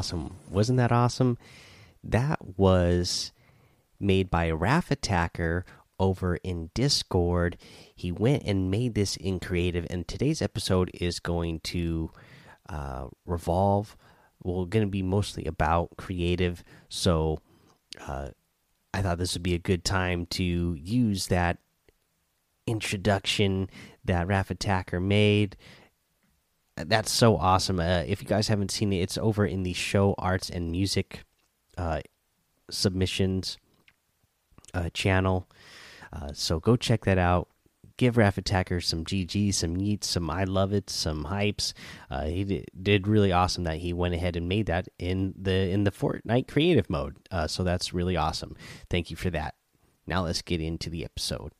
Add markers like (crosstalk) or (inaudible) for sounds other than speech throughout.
awesome. Wasn't that awesome? That was made by Raf Attacker over in Discord. He went and made this in creative, and today's episode is going to uh, revolve. Well, going to be mostly about creative. So, uh, I thought this would be a good time to use that introduction that Raf Attacker made. That's so awesome. Uh, if you guys haven't seen it, it's over in the show arts and music uh, submissions uh, channel. Uh, so go check that out. Give Raf Attacker some GG, some yeets, some I love it, some hypes. Uh, he did, did, really awesome that he went ahead and made that in the in the Fortnite creative mode. Uh, so that's really awesome. Thank you for that. Now let's get into the episode.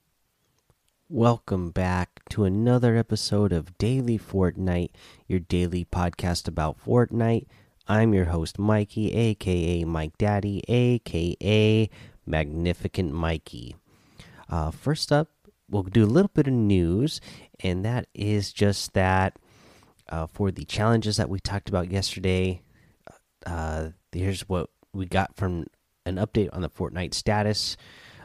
Welcome back to another episode of Daily Fortnite, your daily podcast about Fortnite. I'm your host, Mikey, aka Mike Daddy, aka Magnificent Mikey. Uh, first up, we'll do a little bit of news, and that is just that uh, for the challenges that we talked about yesterday, uh, here's what we got from an update on the Fortnite status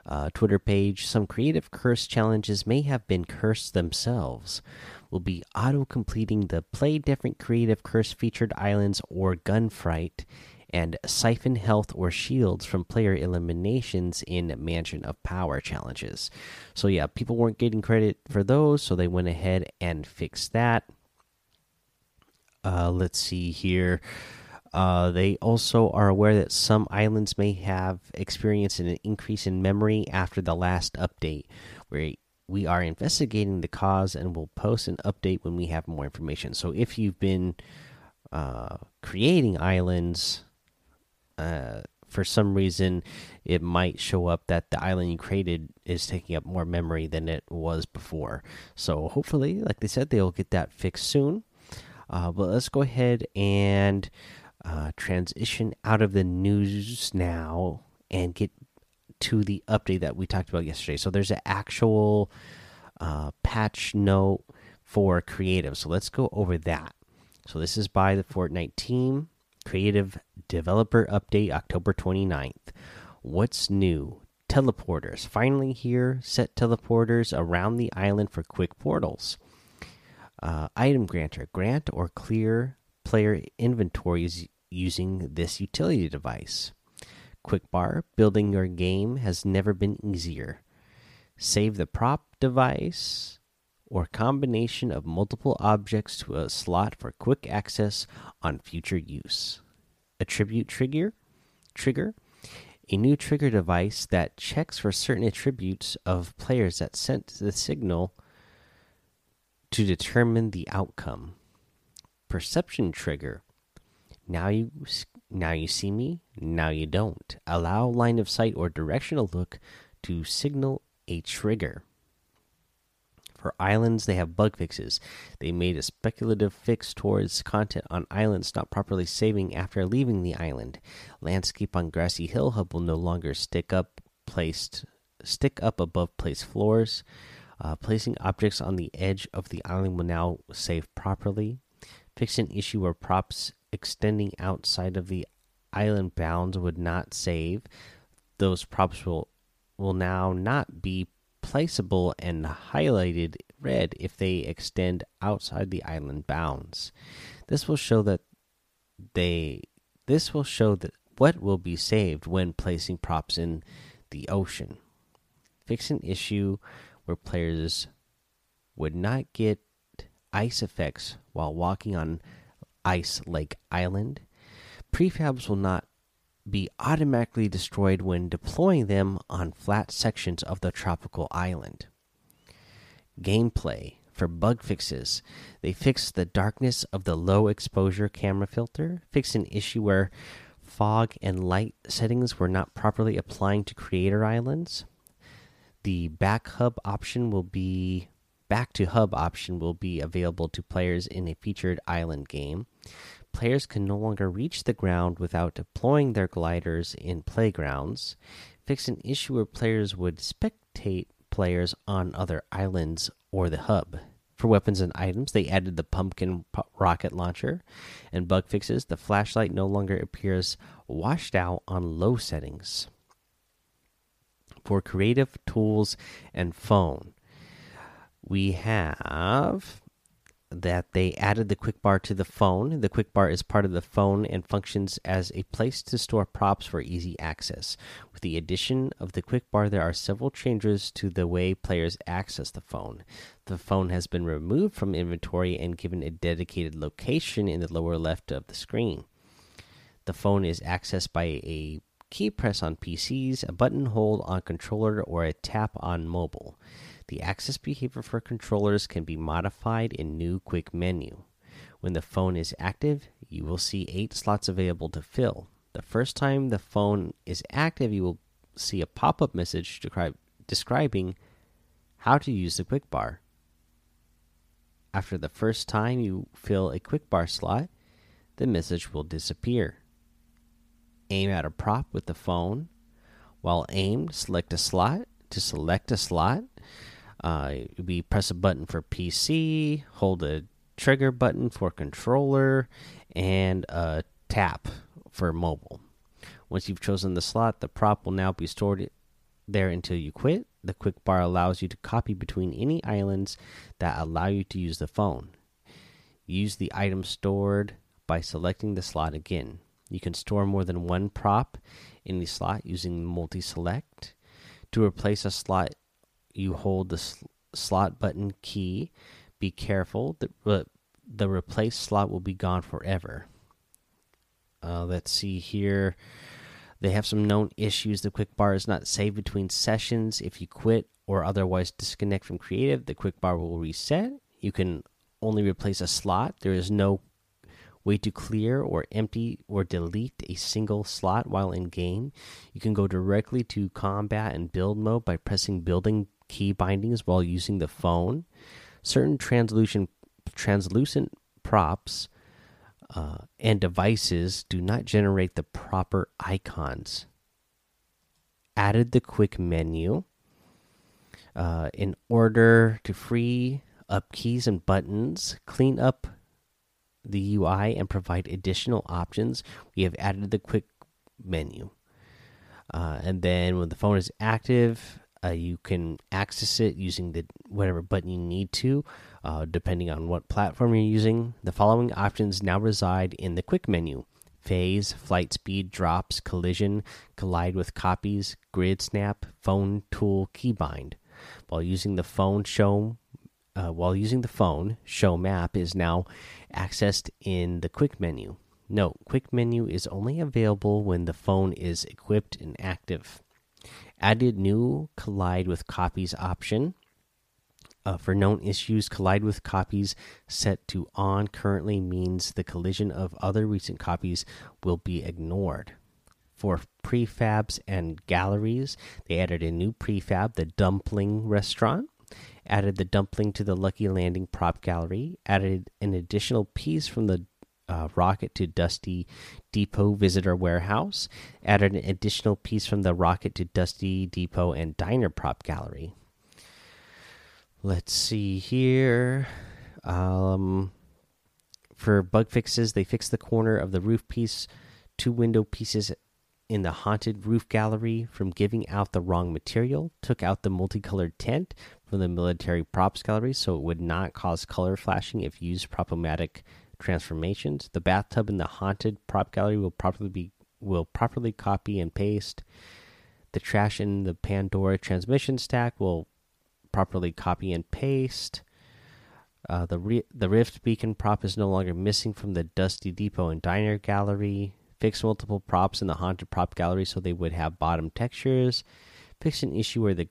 uh, Twitter page. Some creative curse challenges may have been cursed themselves. Will be auto completing the play different creative curse featured islands or gunfight and siphon health or shields from player eliminations in Mansion of Power challenges. So, yeah, people weren't getting credit for those, so they went ahead and fixed that. Uh, let's see here. Uh, they also are aware that some islands may have experienced an increase in memory after the last update. We we are investigating the cause and will post an update when we have more information. So, if you've been uh, creating islands uh, for some reason it might show up that the island you created is taking up more memory than it was before. So hopefully, like they said, they'll get that fixed soon. Uh, but let's go ahead and uh, transition out of the news now and get to the update that we talked about yesterday. So there's an actual uh, patch note for creative. So let's go over that. So this is by the Fortnite team. Creative Developer Update October 29th. What's new? Teleporters. Finally here, set teleporters around the island for quick portals. Uh, item Granter. Grant or clear player inventories using this utility device. Quick bar. Building your game has never been easier. Save the prop device or combination of multiple objects to a slot for quick access on future use. Attribute trigger trigger a new trigger device that checks for certain attributes of players that sent the signal to determine the outcome. Perception trigger. Now you now you see me, now you don't. Allow line of sight or directional look to signal a trigger. For islands, they have bug fixes. They made a speculative fix towards content on islands not properly saving after leaving the island. Landscape on Grassy Hill Hub will no longer stick up placed stick up above placed floors. Uh, placing objects on the edge of the island will now save properly. Fix an issue where props extending outside of the island bounds would not save. Those props will will now not be placeable and highlighted red if they extend outside the island bounds. This will show that they this will show that what will be saved when placing props in the ocean. Fix an issue where players would not get ice effects while walking on Ice Lake Island. Prefabs will not be automatically destroyed when deploying them on flat sections of the tropical island. Gameplay for bug fixes. They fixed the darkness of the low exposure camera filter, fixed an issue where fog and light settings were not properly applying to creator islands. The back hub option will be back to hub option will be available to players in a featured island game players can no longer reach the ground without deploying their gliders in playgrounds, fix an issue where players would spectate players on other islands or the hub. For weapons and items, they added the pumpkin rocket launcher. And bug fixes, the flashlight no longer appears washed out on low settings. For creative tools and phone, we have that they added the quick bar to the phone. The quick bar is part of the phone and functions as a place to store props for easy access. With the addition of the quick bar, there are several changes to the way players access the phone. The phone has been removed from inventory and given a dedicated location in the lower left of the screen. The phone is accessed by a key press on PCs, a button hold on controller, or a tap on mobile. The access behavior for controllers can be modified in new quick menu. When the phone is active, you will see eight slots available to fill. The first time the phone is active, you will see a pop up message describing how to use the quick bar. After the first time you fill a quick bar slot, the message will disappear. Aim at a prop with the phone. While aimed, select a slot. To select a slot, uh, we press a button for PC, hold a trigger button for controller, and a tap for mobile. Once you've chosen the slot, the prop will now be stored there until you quit. The quick bar allows you to copy between any islands that allow you to use the phone. Use the item stored by selecting the slot again. You can store more than one prop in the slot using multi select. To replace a slot you hold the sl slot button key. Be careful, the, the replace slot will be gone forever. Uh, let's see here. They have some known issues. The quick bar is not saved between sessions. If you quit or otherwise disconnect from creative, the quick bar will reset. You can only replace a slot. There is no way to clear or empty or delete a single slot while in game. You can go directly to combat and build mode by pressing building key bindings while using the phone. Certain translucent translucent props uh, and devices do not generate the proper icons. Added the quick menu uh, in order to free up keys and buttons, clean up the UI, and provide additional options. We have added the quick menu. Uh, and then when the phone is active, uh, you can access it using the whatever button you need to, uh, depending on what platform you're using. The following options now reside in the quick menu: phase, flight speed, drops, collision, collide with copies, grid snap, phone tool, keybind. While using the phone show, uh, while using the phone, show map is now accessed in the quick menu. Note: Quick menu is only available when the phone is equipped and active added new collide with copies option. Uh, for known issues, collide with copies set to on currently means the collision of other recent copies will be ignored. For prefabs and galleries, they added a new prefab, the Dumpling Restaurant, added the dumpling to the Lucky Landing prop gallery, added an additional piece from the uh, rocket to Dusty Depot Visitor Warehouse. Added an additional piece from the rocket to Dusty Depot and Diner Prop Gallery. Let's see here. Um, for bug fixes, they fixed the corner of the roof piece, two window pieces in the haunted roof gallery from giving out the wrong material, took out the multicolored tent from the military props gallery so it would not cause color flashing if used problematic transformations. The bathtub in the haunted prop gallery will properly be will properly copy and paste. The trash in the Pandora transmission stack will properly copy and paste. Uh, the the Rift beacon prop is no longer missing from the Dusty Depot and Diner gallery. Fix multiple props in the haunted prop gallery so they would have bottom textures. Fix an issue where the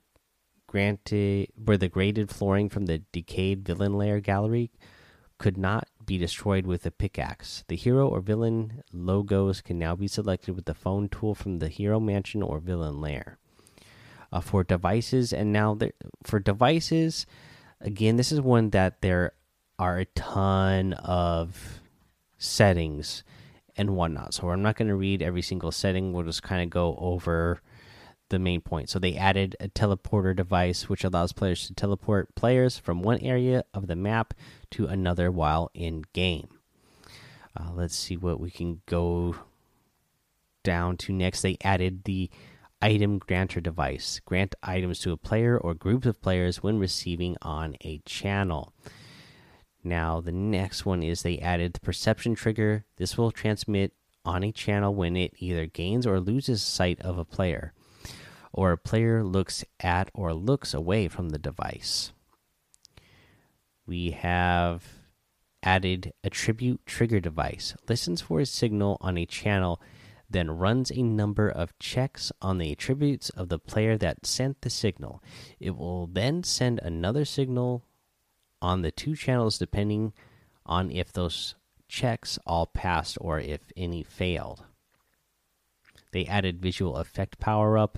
granted where the graded flooring from the decayed villain lair gallery could not be destroyed with a pickaxe. The hero or villain logos can now be selected with the phone tool from the hero mansion or villain lair. Uh, for devices, and now there, for devices, again, this is one that there are a ton of settings and whatnot. So I'm not going to read every single setting. We'll just kind of go over the main point. So they added a teleporter device which allows players to teleport players from one area of the map to another while in game. Uh, let's see what we can go down to next. They added the item granter device. Grant items to a player or group of players when receiving on a channel. Now, the next one is they added the perception trigger. This will transmit on a channel when it either gains or loses sight of a player or a player looks at or looks away from the device. We have added attribute trigger device. Listens for a signal on a channel, then runs a number of checks on the attributes of the player that sent the signal. It will then send another signal on the two channels depending on if those checks all passed or if any failed. They added visual effect power up.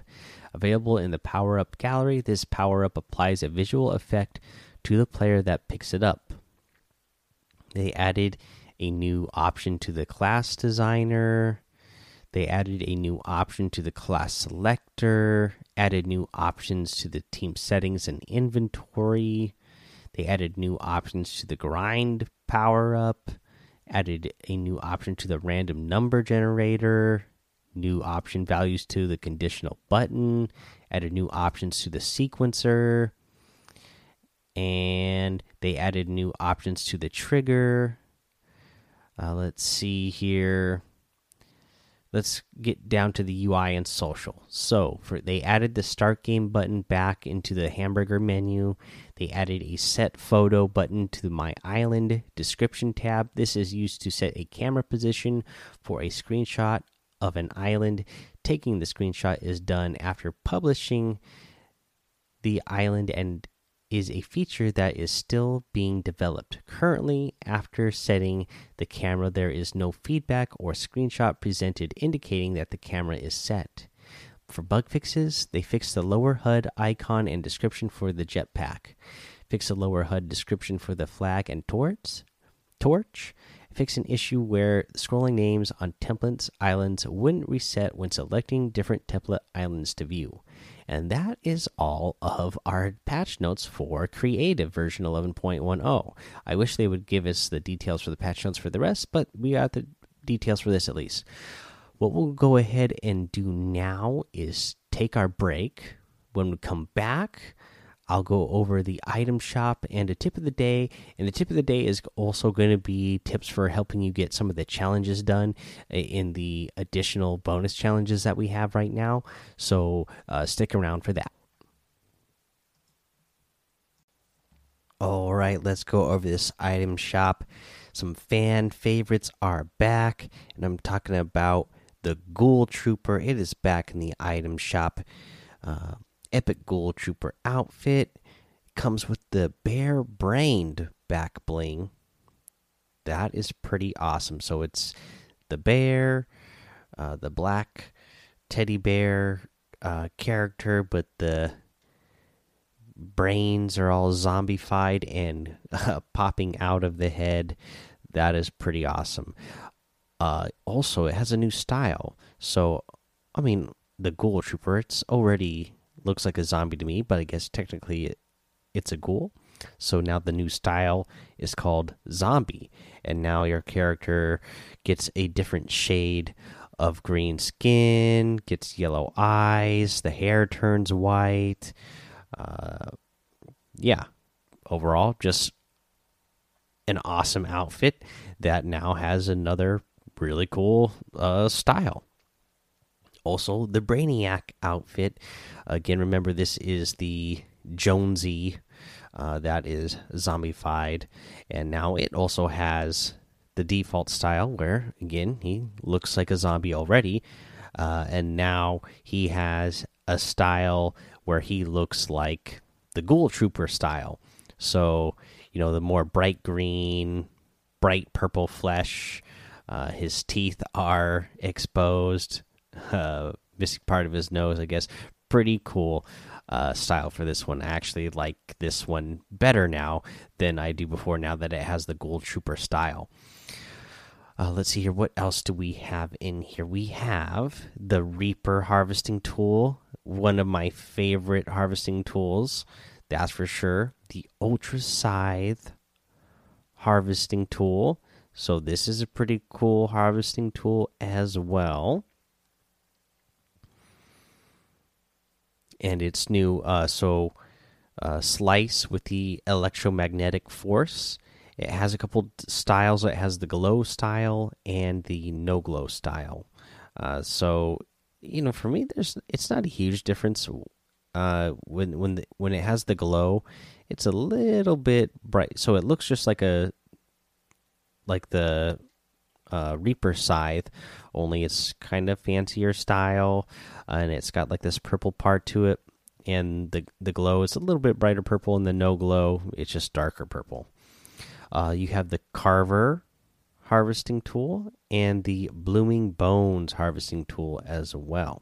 Available in the power up gallery, this power up applies a visual effect to the player that picks it up. They added a new option to the class designer. They added a new option to the class selector, added new options to the team settings and inventory. They added new options to the grind power up, added a new option to the random number generator, new option values to the conditional button, added new options to the sequencer, and they added new options to the trigger. Uh, let's see here. Let's get down to the UI and social. So, for they added the start game button back into the hamburger menu. They added a set photo button to the My Island description tab. This is used to set a camera position for a screenshot of an island. Taking the screenshot is done after publishing the island and is a feature that is still being developed. Currently, after setting the camera, there is no feedback or screenshot presented indicating that the camera is set. For bug fixes, they fixed the lower HUD icon and description for the jetpack, fix the lower HUD description for the flag and torch, torch, fix an issue where scrolling names on templates islands wouldn't reset when selecting different template islands to view. And that is all of our patch notes for creative version 11.10. I wish they would give us the details for the patch notes for the rest, but we got the details for this at least. What we'll go ahead and do now is take our break. When we come back, I'll go over the item shop and a tip of the day. And the tip of the day is also going to be tips for helping you get some of the challenges done in the additional bonus challenges that we have right now. So uh, stick around for that. All right, let's go over this item shop. Some fan favorites are back, and I'm talking about the Ghoul Trooper. It is back in the item shop. Uh, epic ghoul trooper outfit comes with the bare brained back bling. That is pretty awesome. So it's the bear uh, the black teddy bear uh, character but the brains are all zombified and uh, (laughs) popping out of the head. That is pretty awesome. Uh, also it has a new style. So i mean the ghoul trooper it's already looks like a zombie to me, but I guess technically it, it's a ghoul. So now the new style is called zombie, and now your character gets a different shade of green skin, gets yellow eyes, the hair turns white. Uh, yeah, overall, just an awesome outfit that now has another really cool uh, style. Also, the Brainiac outfit. Again, remember this is the Jonesy uh, that is zombified, and now it also has the default style where, again, he looks like a zombie already, uh, and now he has a style where he looks like the Ghoul Trooper style. So, you know, the more bright green, bright purple flesh. Uh, his teeth are exposed uh, missing part of his nose, I guess. Pretty cool uh, style for this one. I actually like this one better now than I do before. Now that it has the Ghoul Trooper style. Uh, let's see here. What else do we have in here? We have the Reaper harvesting tool one of my favorite harvesting tools, that's for sure. The Ultra Scythe harvesting tool. So, this is a pretty cool harvesting tool as well. And it's new. Uh, so, uh, Slice with the electromagnetic force. It has a couple styles. It has the glow style and the no glow style. Uh, so you know, for me, there's it's not a huge difference. Uh, when when the, when it has the glow, it's a little bit bright, so it looks just like a like the uh, Reaper scythe, only it's kind of fancier style, and it's got like this purple part to it, and the the glow is a little bit brighter purple, and the no glow it's just darker purple. Uh, you have the Carver harvesting tool and the Blooming Bones harvesting tool as well.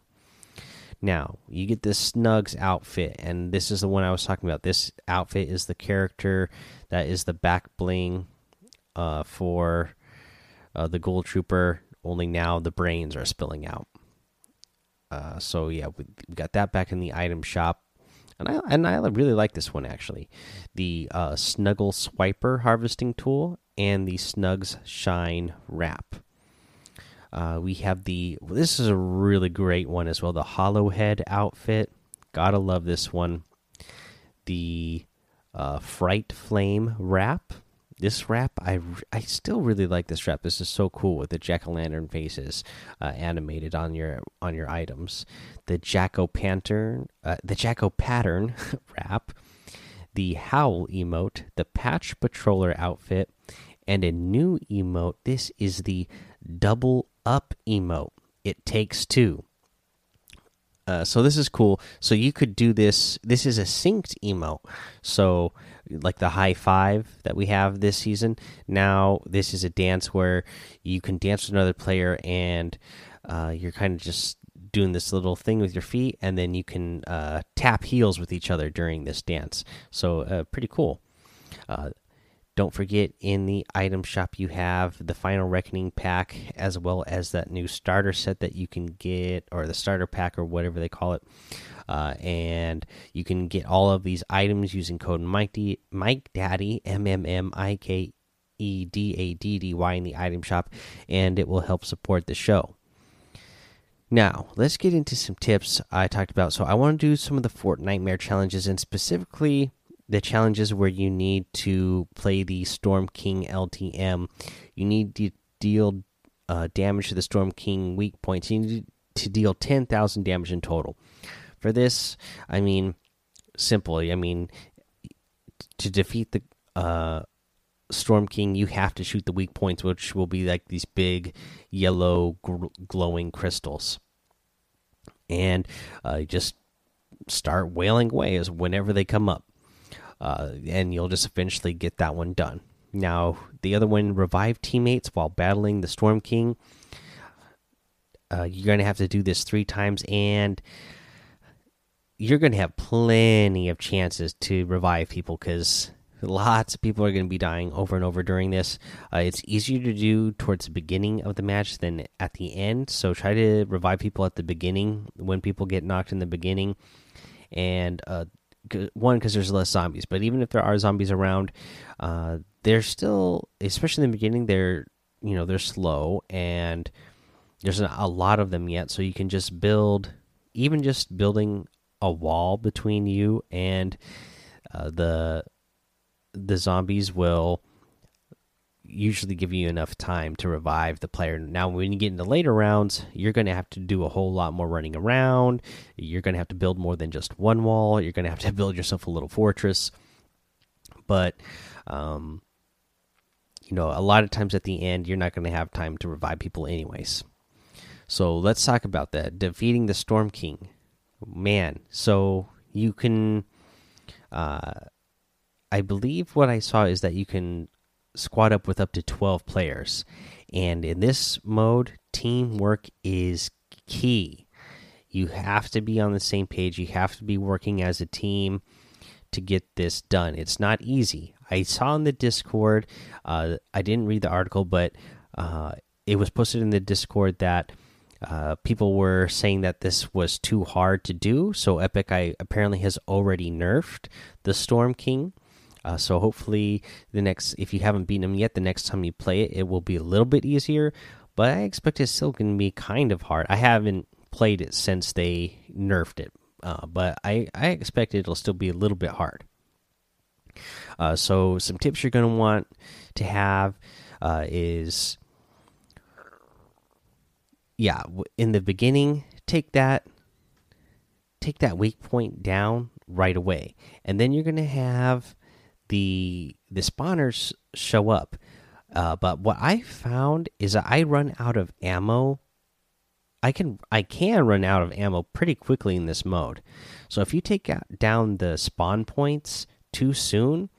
Now, you get this Snugs outfit, and this is the one I was talking about. This outfit is the character that is the back bling uh, for uh, the Ghoul Trooper, only now the brains are spilling out. Uh, so, yeah, we got that back in the item shop and I and I really like this one actually, the uh, Snuggle Swiper harvesting tool and the Snugs Shine wrap. Uh, we have the well, this is a really great one as well. The Hollow Head outfit, gotta love this one. The uh, Fright Flame wrap this wrap I I still really like this wrap. This is so cool with the jack o' lantern faces uh, animated on your on your items. The Jacko pattern, uh, the Jacko pattern wrap, (laughs) the howl emote, the patch patroller outfit, and a new emote. This is the double up emote. It takes two. Uh, so this is cool. So you could do this. This is a synced emote. So like the high five that we have this season. Now this is a dance where you can dance with another player and uh, you're kind of just doing this little thing with your feet, and then you can uh, tap heels with each other during this dance. So uh, pretty cool. Uh, don't forget in the item shop you have the final reckoning pack as well as that new starter set that you can get or the starter pack or whatever they call it uh, and you can get all of these items using code Mike, D Mike Daddy M M M I K E D A D D Y in the item shop, and it will help support the show. Now, let's get into some tips I talked about. So, I want to do some of the Fortnitemare challenges, and specifically the challenges where you need to play the Storm King LTM. You need to deal uh, damage to the Storm King weak points. You need to deal 10,000 damage in total. For this, I mean, simply, I mean, to defeat the uh, Storm King, you have to shoot the weak points, which will be like these big yellow glowing crystals, and uh, just start wailing away as whenever they come up, uh, and you'll just eventually get that one done. Now, the other one, revive teammates while battling the Storm King. Uh, you're going to have to do this three times, and you're going to have plenty of chances to revive people because lots of people are going to be dying over and over during this. Uh, it's easier to do towards the beginning of the match than at the end. So try to revive people at the beginning when people get knocked in the beginning. And uh, one, because there's less zombies. But even if there are zombies around, uh, they're still, especially in the beginning, they're you know they're slow and there's a lot of them yet. So you can just build, even just building a wall between you and uh, the the zombies will usually give you enough time to revive the player. Now, when you get into later rounds, you're going to have to do a whole lot more running around. You're going to have to build more than just one wall. You're going to have to (laughs) build yourself a little fortress. But, um, you know, a lot of times at the end, you're not going to have time to revive people, anyways. So let's talk about that. Defeating the Storm King man so you can uh i believe what i saw is that you can squad up with up to 12 players. And in this mode teamwork is key. You have to be on the same page. You have to be working as a team to get this done. It's not easy. I saw in the discord uh, i didn't read the article but uh, it was posted in the discord that Uh, people were saying that this was too hard to do, so Epic I apparently has already nerfed the Storm King. Uh, so hopefully, the next if you haven't beaten him yet, the next time you play it, it will be a little bit easier. But I expect it's still going to be kind of hard. I haven't played it since they nerfed it, uh, but I I expect it'll still be a little bit hard. Uh, so some tips you're going to want to have uh, is yeah in the beginning take that take that weak point down right away. And then you're going to have the the spawners show up. Uh, but what i found is i run out of ammo. I can i can run out of ammo pretty quickly in this mode. So if you take down the spawn points too soon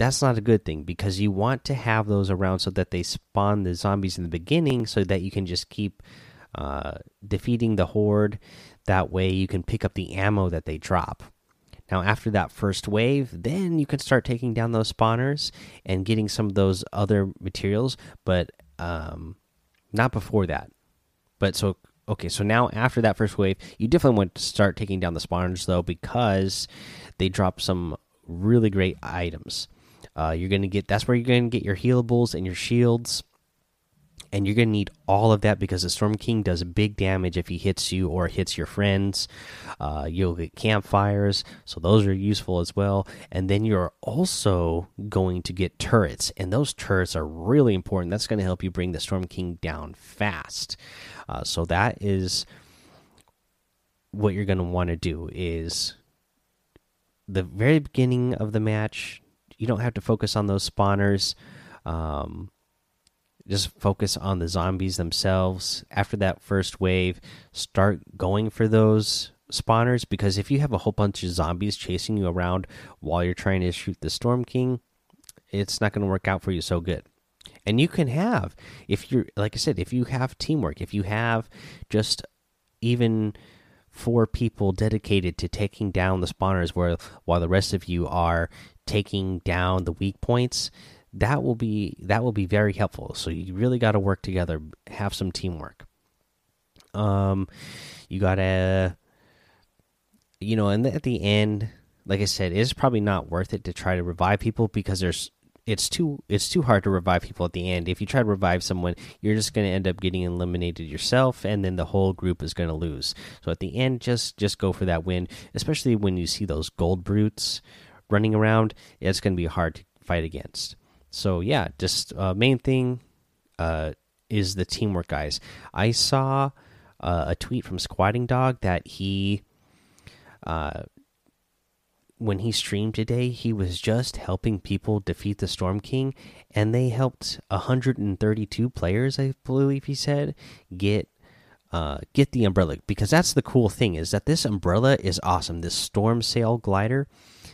that's not a good thing because you want to have those around so that they spawn the zombies in the beginning so that you can just keep uh, defeating the horde. That way you can pick up the ammo that they drop. Now after that first wave then you can start taking down those spawners and getting some of those other materials but um, not before that. But so okay so now after that first wave you definitely want to start taking down the spawners though because they drop some really great items uh, you're going to get that's where you're going to get your healables and your shields. And you're going to need all of that because the Storm King does big damage if he hits you or hits your friends. Uh, you'll get campfires, so those are useful as well. And then you're also going to get turrets, and those turrets are really important. That's going to help you bring the Storm King down fast. Uh, so that is what you're going to want to do is the very beginning of the match you don't have to focus on those spawners. Um, just focus on the zombies themselves. After that first wave, start going for those spawners because if you have a whole bunch of zombies chasing you around while you're trying to shoot the Storm King, it's not going to work out for you so good. And you can have, if you're, like I said, if you have teamwork, if you have just even four people dedicated to taking down the spawners where while the rest of you are taking down the weak points that will be that will be very helpful. So you really got to work together have some teamwork. Um you got to you know and at the end like i said it's probably not worth it to try to revive people because there's it's too it's too hard to revive people at the end. If you try to revive someone you're just going to end up getting eliminated yourself and then the whole group is going to lose. So at the end just just go for that win especially when you see those gold brutes running around, it's going to be hard to fight against. So yeah, just uh, main thing uh, is the teamwork, guys. I saw uh, a tweet from Squatting Dog that he, uh, when he streamed today, he was just helping people defeat the Storm King, and they helped 132 players, I believe he said, get uh, get the umbrella because that's the cool thing is that this umbrella is awesome. This storm sail glider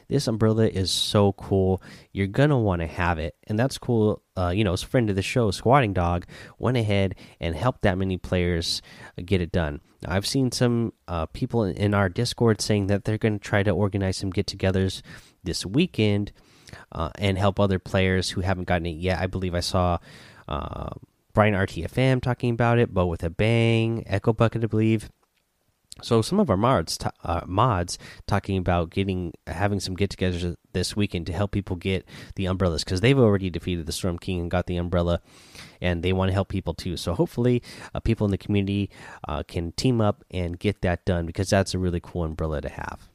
this umbrella is so cool. You're gonna want to have it, and that's cool. Uh, you know, as friend of the show, Squatting Dog went ahead and helped that many players get it done. I've seen some uh, people in our Discord saying that they're going to try to organize some get-togethers this weekend uh, and help other players who haven't gotten it yet. I believe I saw. Uh, Brian RTFM talking about it, Bo with a Bang, Echo Bucket, I believe, so some of our mods uh, mods talking about getting having some get-togethers this weekend to help people get the umbrellas because they've already defeated the Storm King and got the umbrella, and they want to help people too. So hopefully, uh, people in the community uh, can team up and get that done because that's a really cool umbrella to have.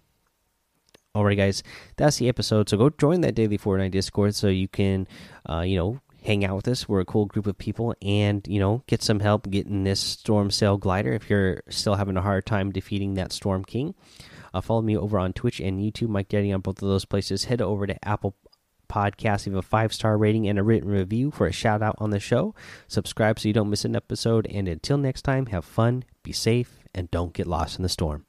Alright, guys, that's the episode. So go join that daily Fortnite Discord so you can, uh, you know, hang out with us. We're a cool group of people, and you know, get some help getting this Storm Sail glider if you're still having a hard time defeating that Storm King. Uh, follow me over on Twitch and YouTube, Mike Daddy on both of those places. Head over to Apple Podcast, leave a five star rating and a written review for a shout out on the show. Subscribe so you don't miss an episode. And until next time, have fun, be safe, and don't get lost in the storm.